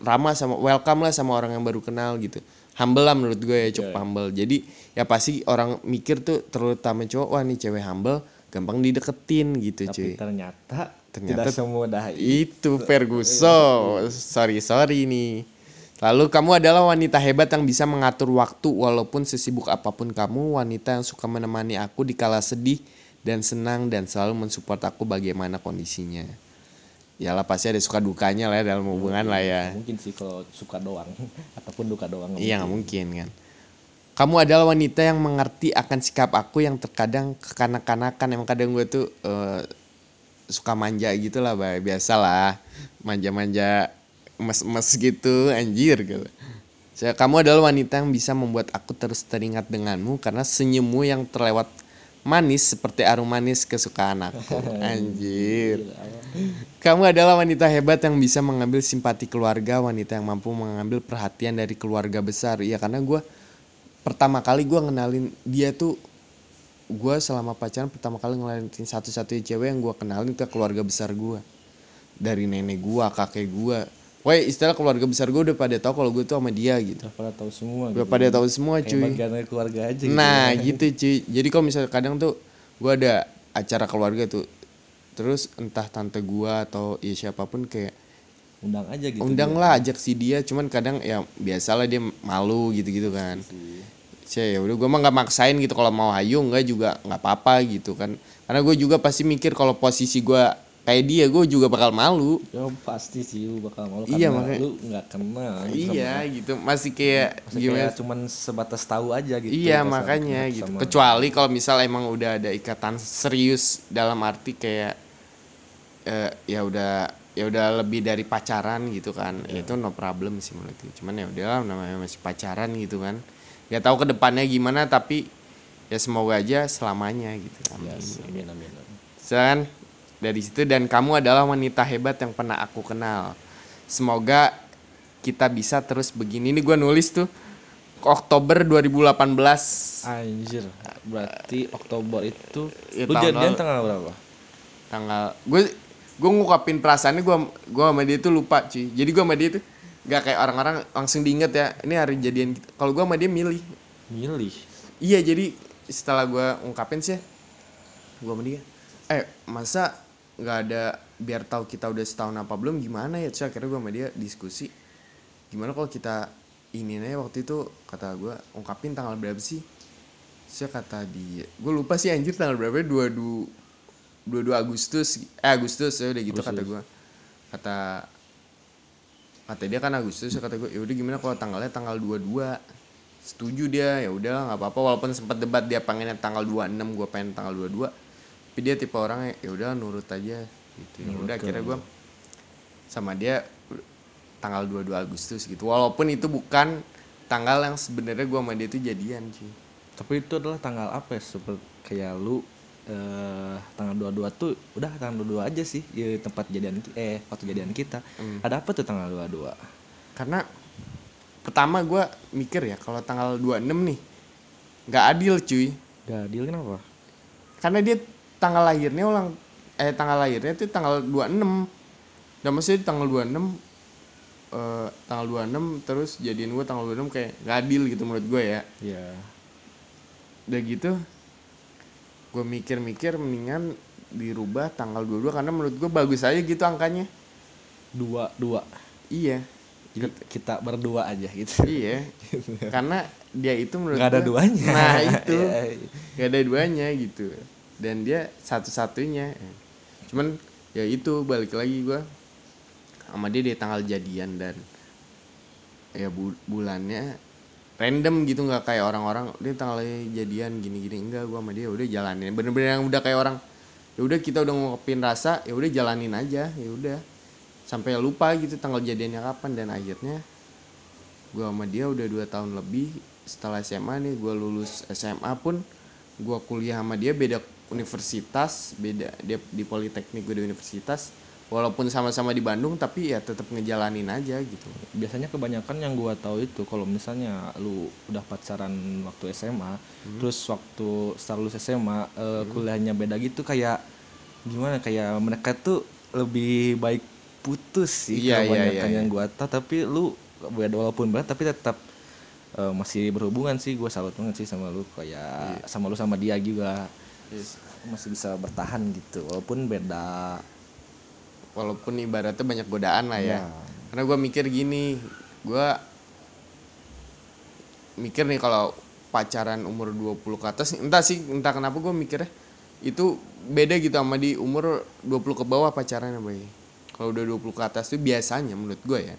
ramah sama welcome lah sama orang yang baru kenal gitu. Humble lah menurut gue ya cukup humble. Jadi ya pasti orang mikir tuh terutama cowok wah nih cewek humble gampang dideketin gitu cuy.
Tapi ternyata,
Ternyata
tidak semudah itu.
Itu Ferguson. Sorry sorry nih. Lalu kamu adalah wanita hebat yang bisa mengatur waktu walaupun sesibuk apa pun kamu, wanita yang suka menemani aku di kala sedih dan senang dan selalu mensupport aku bagaimana kondisinya. Yalah pasti ada suka dukanya lah ya dalam hubungan lah ya.
Mungkin sih kalau suka doang ataupun duka doang.
Iya nggak mungkin kan. Kamu adalah wanita yang mengerti akan sikap aku yang terkadang kekanak-kanakan. Emang kadang gue tuh eh, suka manja gitu lah, biasalah manja-manja emas-emas gitu, anjir gitu. Saya, kamu adalah wanita yang bisa membuat aku terus teringat denganmu karena senyummu yang terlewat manis seperti arum manis kesukaan aku. Anjir. Kamu adalah wanita hebat yang bisa mengambil simpati keluarga, wanita yang mampu mengambil perhatian dari keluarga besar. Iya karena gue pertama kali gue ngenalin dia tuh gue selama pacaran pertama kali ngenalin satu-satunya cewek yang gue kenalin ke keluarga besar gue dari nenek gue, kakek gue. Wah istilah keluarga besar gue udah pada tahu kalau gue tuh sama dia gitu.
Udah pada tahu semua.
Udah
gitu.
pada tahu semua
Kayak
cuy.
bagian dari keluarga aja. gitu.
Nah gitu cuy. Jadi kalau misalnya kadang tuh gue ada acara keluarga tuh, terus entah tante gue atau ya siapa pun kayak
undang aja gitu.
undang lah ajak si dia. Cuman kadang ya biasalah dia malu gitu-gitu kan. Saya ya udah gue mah nggak maksain gitu kalau mau hayu nggak juga nggak apa-apa gitu kan. Karena gue juga pasti mikir kalau posisi gue kayak dia gue juga bakal malu.
Ya pasti sih lu bakal malu
Iya,
karena
makanya-
lu nggak kenal. gitu
Iya
sama-
gitu masih kayak
Maksudnya
gimana?
kayak cuman sebatas tahu aja gitu.
Iya makanya
sama-
gitu.
sama-
Kecuali kalau misal emang udah ada ikatan serius dalam arti kayak eh, ya udah ya udah lebih dari pacaran gitu kan. Ya itu no problem sih menurut gue. Cuman ya udahlah namanya masih pacaran gitu kan. Gak tahu ke depannya gimana tapi ya semoga aja selamanya gitu. Amin.
Yes, amin amin.
Dan dari situ dan kamu adalah wanita hebat yang pernah aku kenal. Semoga kita bisa terus begini. Ini gue nulis tuh Oktober 2018.
Anjir, berarti Oktober itu
Ya,
lu jadian tanggal berapa?
tanggal gue gue ngungkapin perasaannya gue gue sama dia tuh lupa cuy jadi gue sama dia tuh gak kayak orang-orang langsung diinget ya ini hari jadian kita kalau gue sama dia milih
Milih.
iya jadi setelah gue ungkapin sih gue sama dia eh masa nggak ada biar tahu kita udah setahun apa belum gimana ya terus akhirnya gue sama dia diskusi gimana kalau kita ini aja waktu itu? Kata gue ungkapin tanggal berapa sih? Saya kata dia gue lupa sih anjir tanggal berapa dua dua dua dua Agustus eh Agustus ya udah gitu kata gue kata kata dia kan Agustus ya kata gue ya udah gimana kalau tanggalnya tanggal 22 setuju dia ya udah nggak apa-apa walaupun sempat debat dia pengennya tanggal 26 gue pengen tanggal 22 tapi dia tipe orang ya udah nurut aja gitu ya udah akhirnya gue sama dia tanggal 22 Agustus gitu walaupun itu bukan tanggal yang sebenarnya gue sama dia itu jadian sih
Tapi itu adalah tanggal apa ya? Seperti kayak lu eh tanggal 22 tuh udah tanggal 22 aja sih di tempat jadian eh waktu jadian kita.
Hmm.
Ada apa tuh tanggal 22?
karena pertama gue mikir ya kalau tanggal 26 nih nggak adil cuy
Gak adil kenapa?
karena dia tanggal lahirnya ulang eh tanggal lahirnya tuh tanggal 26 dan maksudnya tanggal 26 eh tanggal 26 terus jadian gue tanggal 26 kayak gak adil gitu menurut gue ya
Iya.
udah gitu gue mikir-mikir mendingan dirubah tanggal 22 karena menurut gue bagus aja gitu angkanya
Dua dua.
iya
Jadi kita berdua aja gitu.
iya karena dia itu menurut
Nggak ada
gua-
duanya.
nah itu
Iya, iya.
nggak ada duanya gitu dan dia satu-satunya. Cuman ya itu balik lagi gua sama dia di tanggal jadian dan ya bu- bulannya random gitu nggak kayak orang-orang dia tanggal jadian gini-gini. Enggak gua sama dia udah jalanin. Bener-bener yang udah kayak orang ya udah kita udah ngungkapin rasa ya udah jalanin aja ya udah. Sampai lupa gitu tanggal jadiannya kapan dan akhirnya gua sama dia udah dua tahun lebih setelah SMA nih gua lulus SMA pun gua kuliah sama dia beda universitas beda dia di politeknik gue di universitas walaupun sama-sama di Bandung tapi ya tetap ngejalanin aja gitu.
Biasanya kebanyakan yang gua tahu itu kalau misalnya lu udah pacaran waktu SMA
Hmm.
terus waktu setelah lulus SMA eh, kuliahnya beda gitu kayak gimana kayak mereka tuh lebih baik putus sih
Iya, iya,
kebanyakan
iya,
yang gua tahu. Tapi lu beda walaupun berat tapi tetap eh, masih berhubungan sih gua salut banget sih sama lu kayak
Iya.
sama lu sama dia juga masih bisa bertahan gitu walaupun beda
walaupun ibaratnya banyak godaan lah ya
Ya.
karena gue mikir gini gue mikir nih kalau pacaran umur 20 ke atas entah sih entah kenapa gue mikirnya itu beda gitu sama di umur 20 ke bawah pacaran ya Bay. kalau udah 20 ke atas tuh biasanya menurut gue ya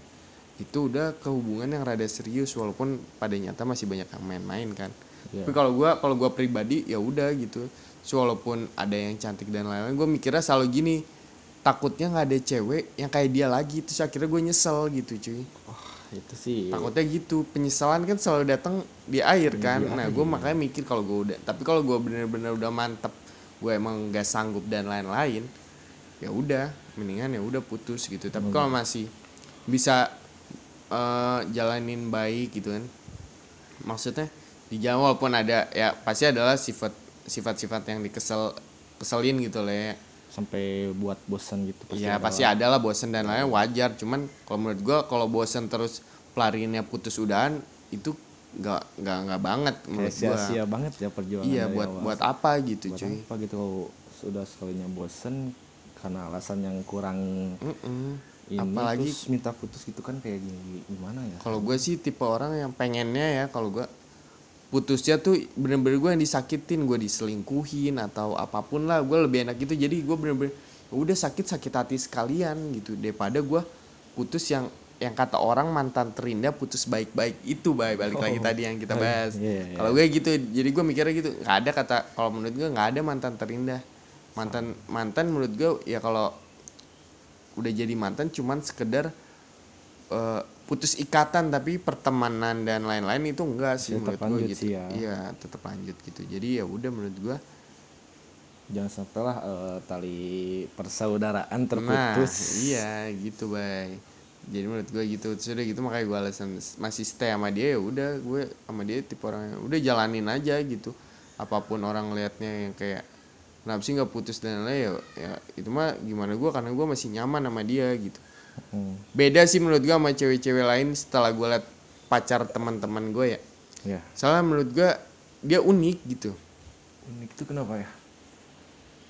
itu udah ke hubungan yang rada serius walaupun pada nyata masih banyak yang main-main kan
Iya.
tapi kalau gue kalau gue pribadi ya udah gitu so, walaupun ada yang cantik dan lain-lain gue mikirnya selalu gini takutnya nggak ada cewek yang kayak dia lagi. Terus akhirnya gue nyesel gitu cuy.
Itu sih.
Takutnya gitu. Penyesalan kan selalu datang di air kan. nah gue makanya mikir kalau gue udah tapi kalau gue bener-bener udah mantep gue emang gak sanggup dan lain-lain ya udah mendingan ya udah putus gitu. Tapi kalau masih bisa eh, jalanin baik gitu kan maksudnya di jalan walaupun ada ya pasti adalah sifat sifat-sifat yang dikesel keselin gitu ya
sampai buat bosan gitu
Iya
ada
pasti ada lah bosen dan lain wajar. Cuman kalau menurut gua kalau bosen terus pelariannya putus udahan itu nggak nggak nggak banget menurut gua.
sia-sia banget ya perjuangan
iya buat
awal.
buat apa gitu
Buat
cuy.
apa gitu sudah sekalinya bosen karena alasan yang kurang
Mm-mm.
ini
apalagi
terus minta putus gitu kan kayak gini gimana ya?
Kalau gue sih tipe orang yang pengennya ya kalau gua putusnya tuh bener-bener gue yang disakitin gue diselingkuhin atau apa pun lah gue lebih enak gitu. Jadi gue bener-bener "Ya udah sakit sakit hati sekalian gitu. Daripada gue putus yang yang kata orang mantan terindah putus baik-baik itu baik balik lagi tadi yang kita bahas.
iya, iya.
kalau gue gitu jadi gue mikirnya gitu. Nggak ada kata kalau menurut gue nggak ada mantan terindah. Mantan mantan menurut gue ya kalau udah jadi mantan cuman sekedar eh, putus ikatan tapi pertemanan dan lain-lain itu enggak sih
Tetap
menurut gue gitu.
sih ya.
iya tetap lanjut gitu. Jadi ya udah menurut gue
jangan sampailah eh, tali persaudaraan
nah
terputus
iya gitu bay. Jadi menurut gue gitu. Sudah gitu makanya gue alasan masih stay sama dia ya udah gue sama dia tipe orang yang udah jalanin aja gitu. Apa pun orang liatnya yang kayak kenapa sih nggak putus dan lain ya, ya itu mah gimana gue karena gue masih nyaman sama dia gitu
Hmm,
beda sih menurut gue sama cewek-cewek lain setelah gue liat pacar teman-teman gue ya.
Ya
soalnya menurut gue dia unik gitu.
Unik itu kenapa ya?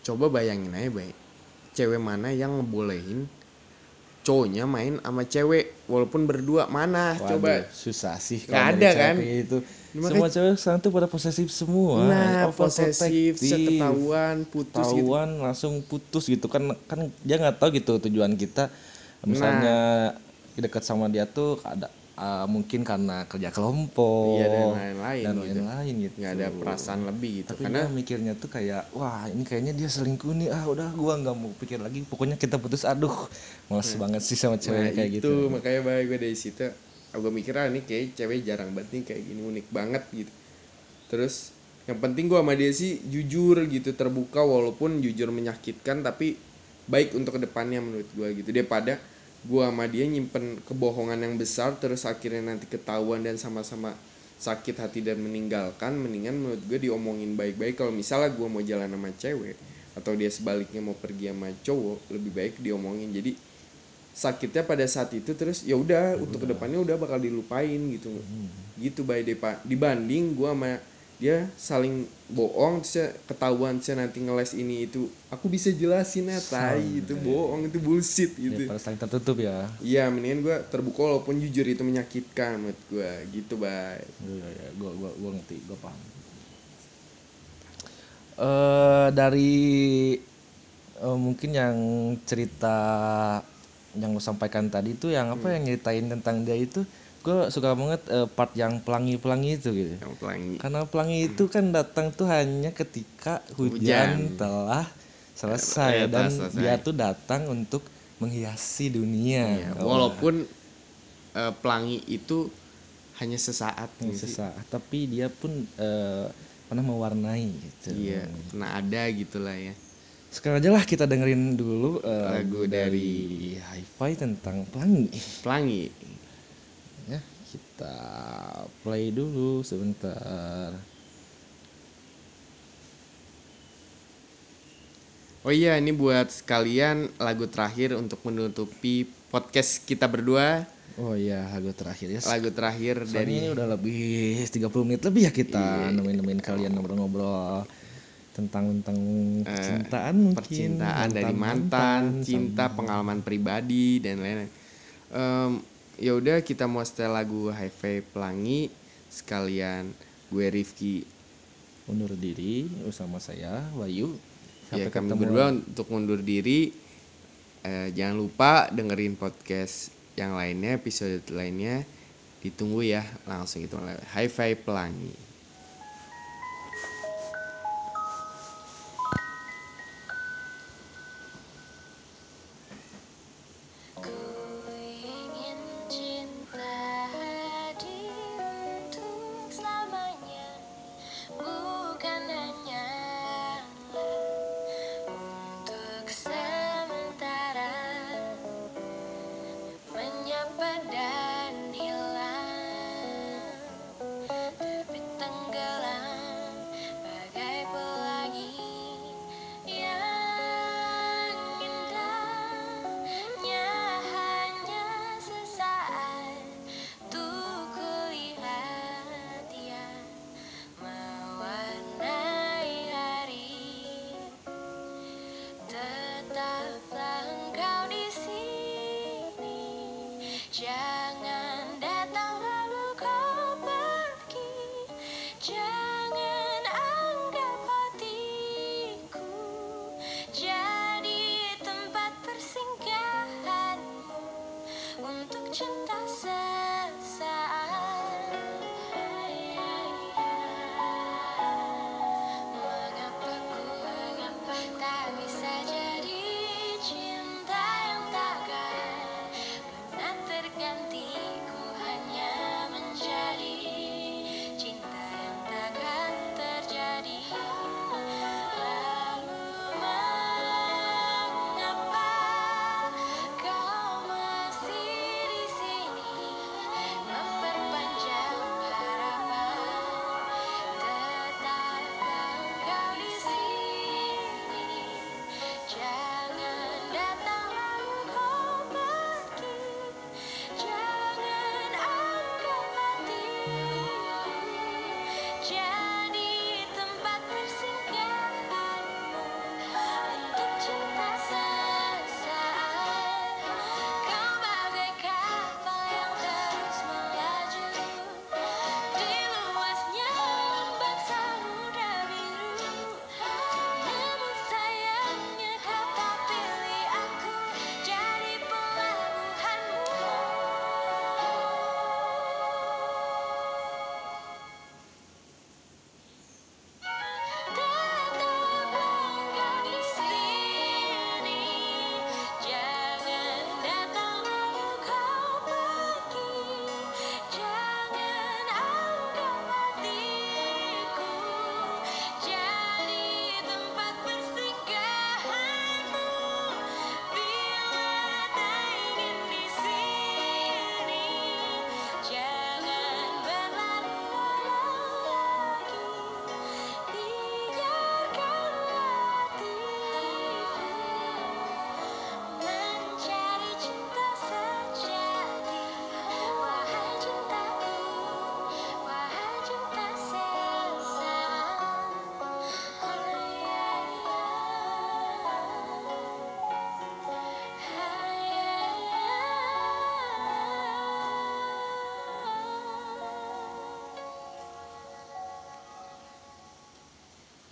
Coba bayangin aja baik cewek mana yang ngebolehin cowoknya main sama cewek walaupun berdua? Mana?
Waduh,
coba.
susah sih
Nggak
kalau
ada, kan?
itu
Makanya-
semua cewek sekarang tuh pada posesif semua.
Nah posesif seketahuan putus gitu.
Tahuan langsung putus gitu. Kan kan dia nggak tahu gitu tujuan kita misalnya dekat sama dia tuh ada ah, mungkin karena kerja kelompok
Iya, dan lain-lain
dan
gitu.
lain-lain gitu.
Nggak ada perasaan lebih gitu.
Tapi
karena
mikirnya tuh kayak wah ini kayaknya dia selingkuh nih. Ah udah gua nggak mau pikir lagi. Pokoknya kita putus aduh males banget sih sama cewek
nah,
kayak
itu
gitu.
makanya baik gue dari situ gue mikir ah ini kayak cewek jarang banget nih kayak gini unik banget gitu. Terus yang penting gue sama dia sih jujur gitu terbuka walaupun jujur menyakitkan tapi baik untuk ke depannya menurut gue gitu. Daripada gue sama dia nyimpen kebohongan yang besar terus akhirnya nanti ketahuan dan sama-sama sakit hati dan meninggalkan mendingan menurut gue diomongin baik-baik. Kalau misalnya gue mau jalan sama cewek atau dia sebaliknya mau pergi sama cowok lebih baik diomongin. Jadi sakitnya pada saat itu terus ya udah untuk ke depannya udah bakal dilupain gitu. Gitu by depa dibanding gua sama dia saling bohong terus ya ketahuan saya nanti ngeles ini itu. Aku bisa jelasin ya tai itu bohong itu bullshit
Ya,
gitu.
pada saling tertutup ya.
Iya mendingan gue terbuka walaupun jujur itu menyakitkan menurut gue gitu baik
Iya, iya, gua, gua, gua ngerti, gua paham. Eh dari eh, mungkin yang cerita yang lo sampaikan tadi itu yang apa yang nyeritain tentang dia itu, gue suka banget eh, part yang pelangi-pelangi itu gitu.
yang pelangi
Karena pelangi itu kan datang tuh hanya ketika hujan,
Hujan.
telah selesai
Eh,
dan
selesai.
dia tuh datang untuk menghiasi dunia. Oh,
walaupun eh, pelangi itu hanya sesaat
yang
gitu
sesaat, tapi dia pun eh, pernah mewarnai gitu.
iya pernah ada gitulah ya
Sekarang aja lah kita dengerin dulu eh,
Lagu
dari Hi-Fi tentang pelangi.
pelangi
Ya, kita play dulu sebentar.
oh iya ini buat sekalian lagu terakhir untuk menutupi podcast kita berdua
Oh iya, lagu terakhir ya.
lagu terakhir
Soalnya
dari
ini udah lebih 30 menit lebih ya kita nemenin-nemenin kalian ngobrol-ngobrol tentang tentang percintaan mungkin
Eh, percintaan dari mantan, cinta, pengalaman pribadi dan lain-lain. Em, ya udah kita mau setel lagu Hi-Fi Pelangi sekalian gue Rifki
undur diri bersama saya Wayu.
ya
Sampai
kami
ketemu
berdua untuk mundur diri. Eh, jangan lupa dengerin podcast yang lainnya, episode lainnya. Ditunggu ya langsung itu Hi-Fi Pelangi.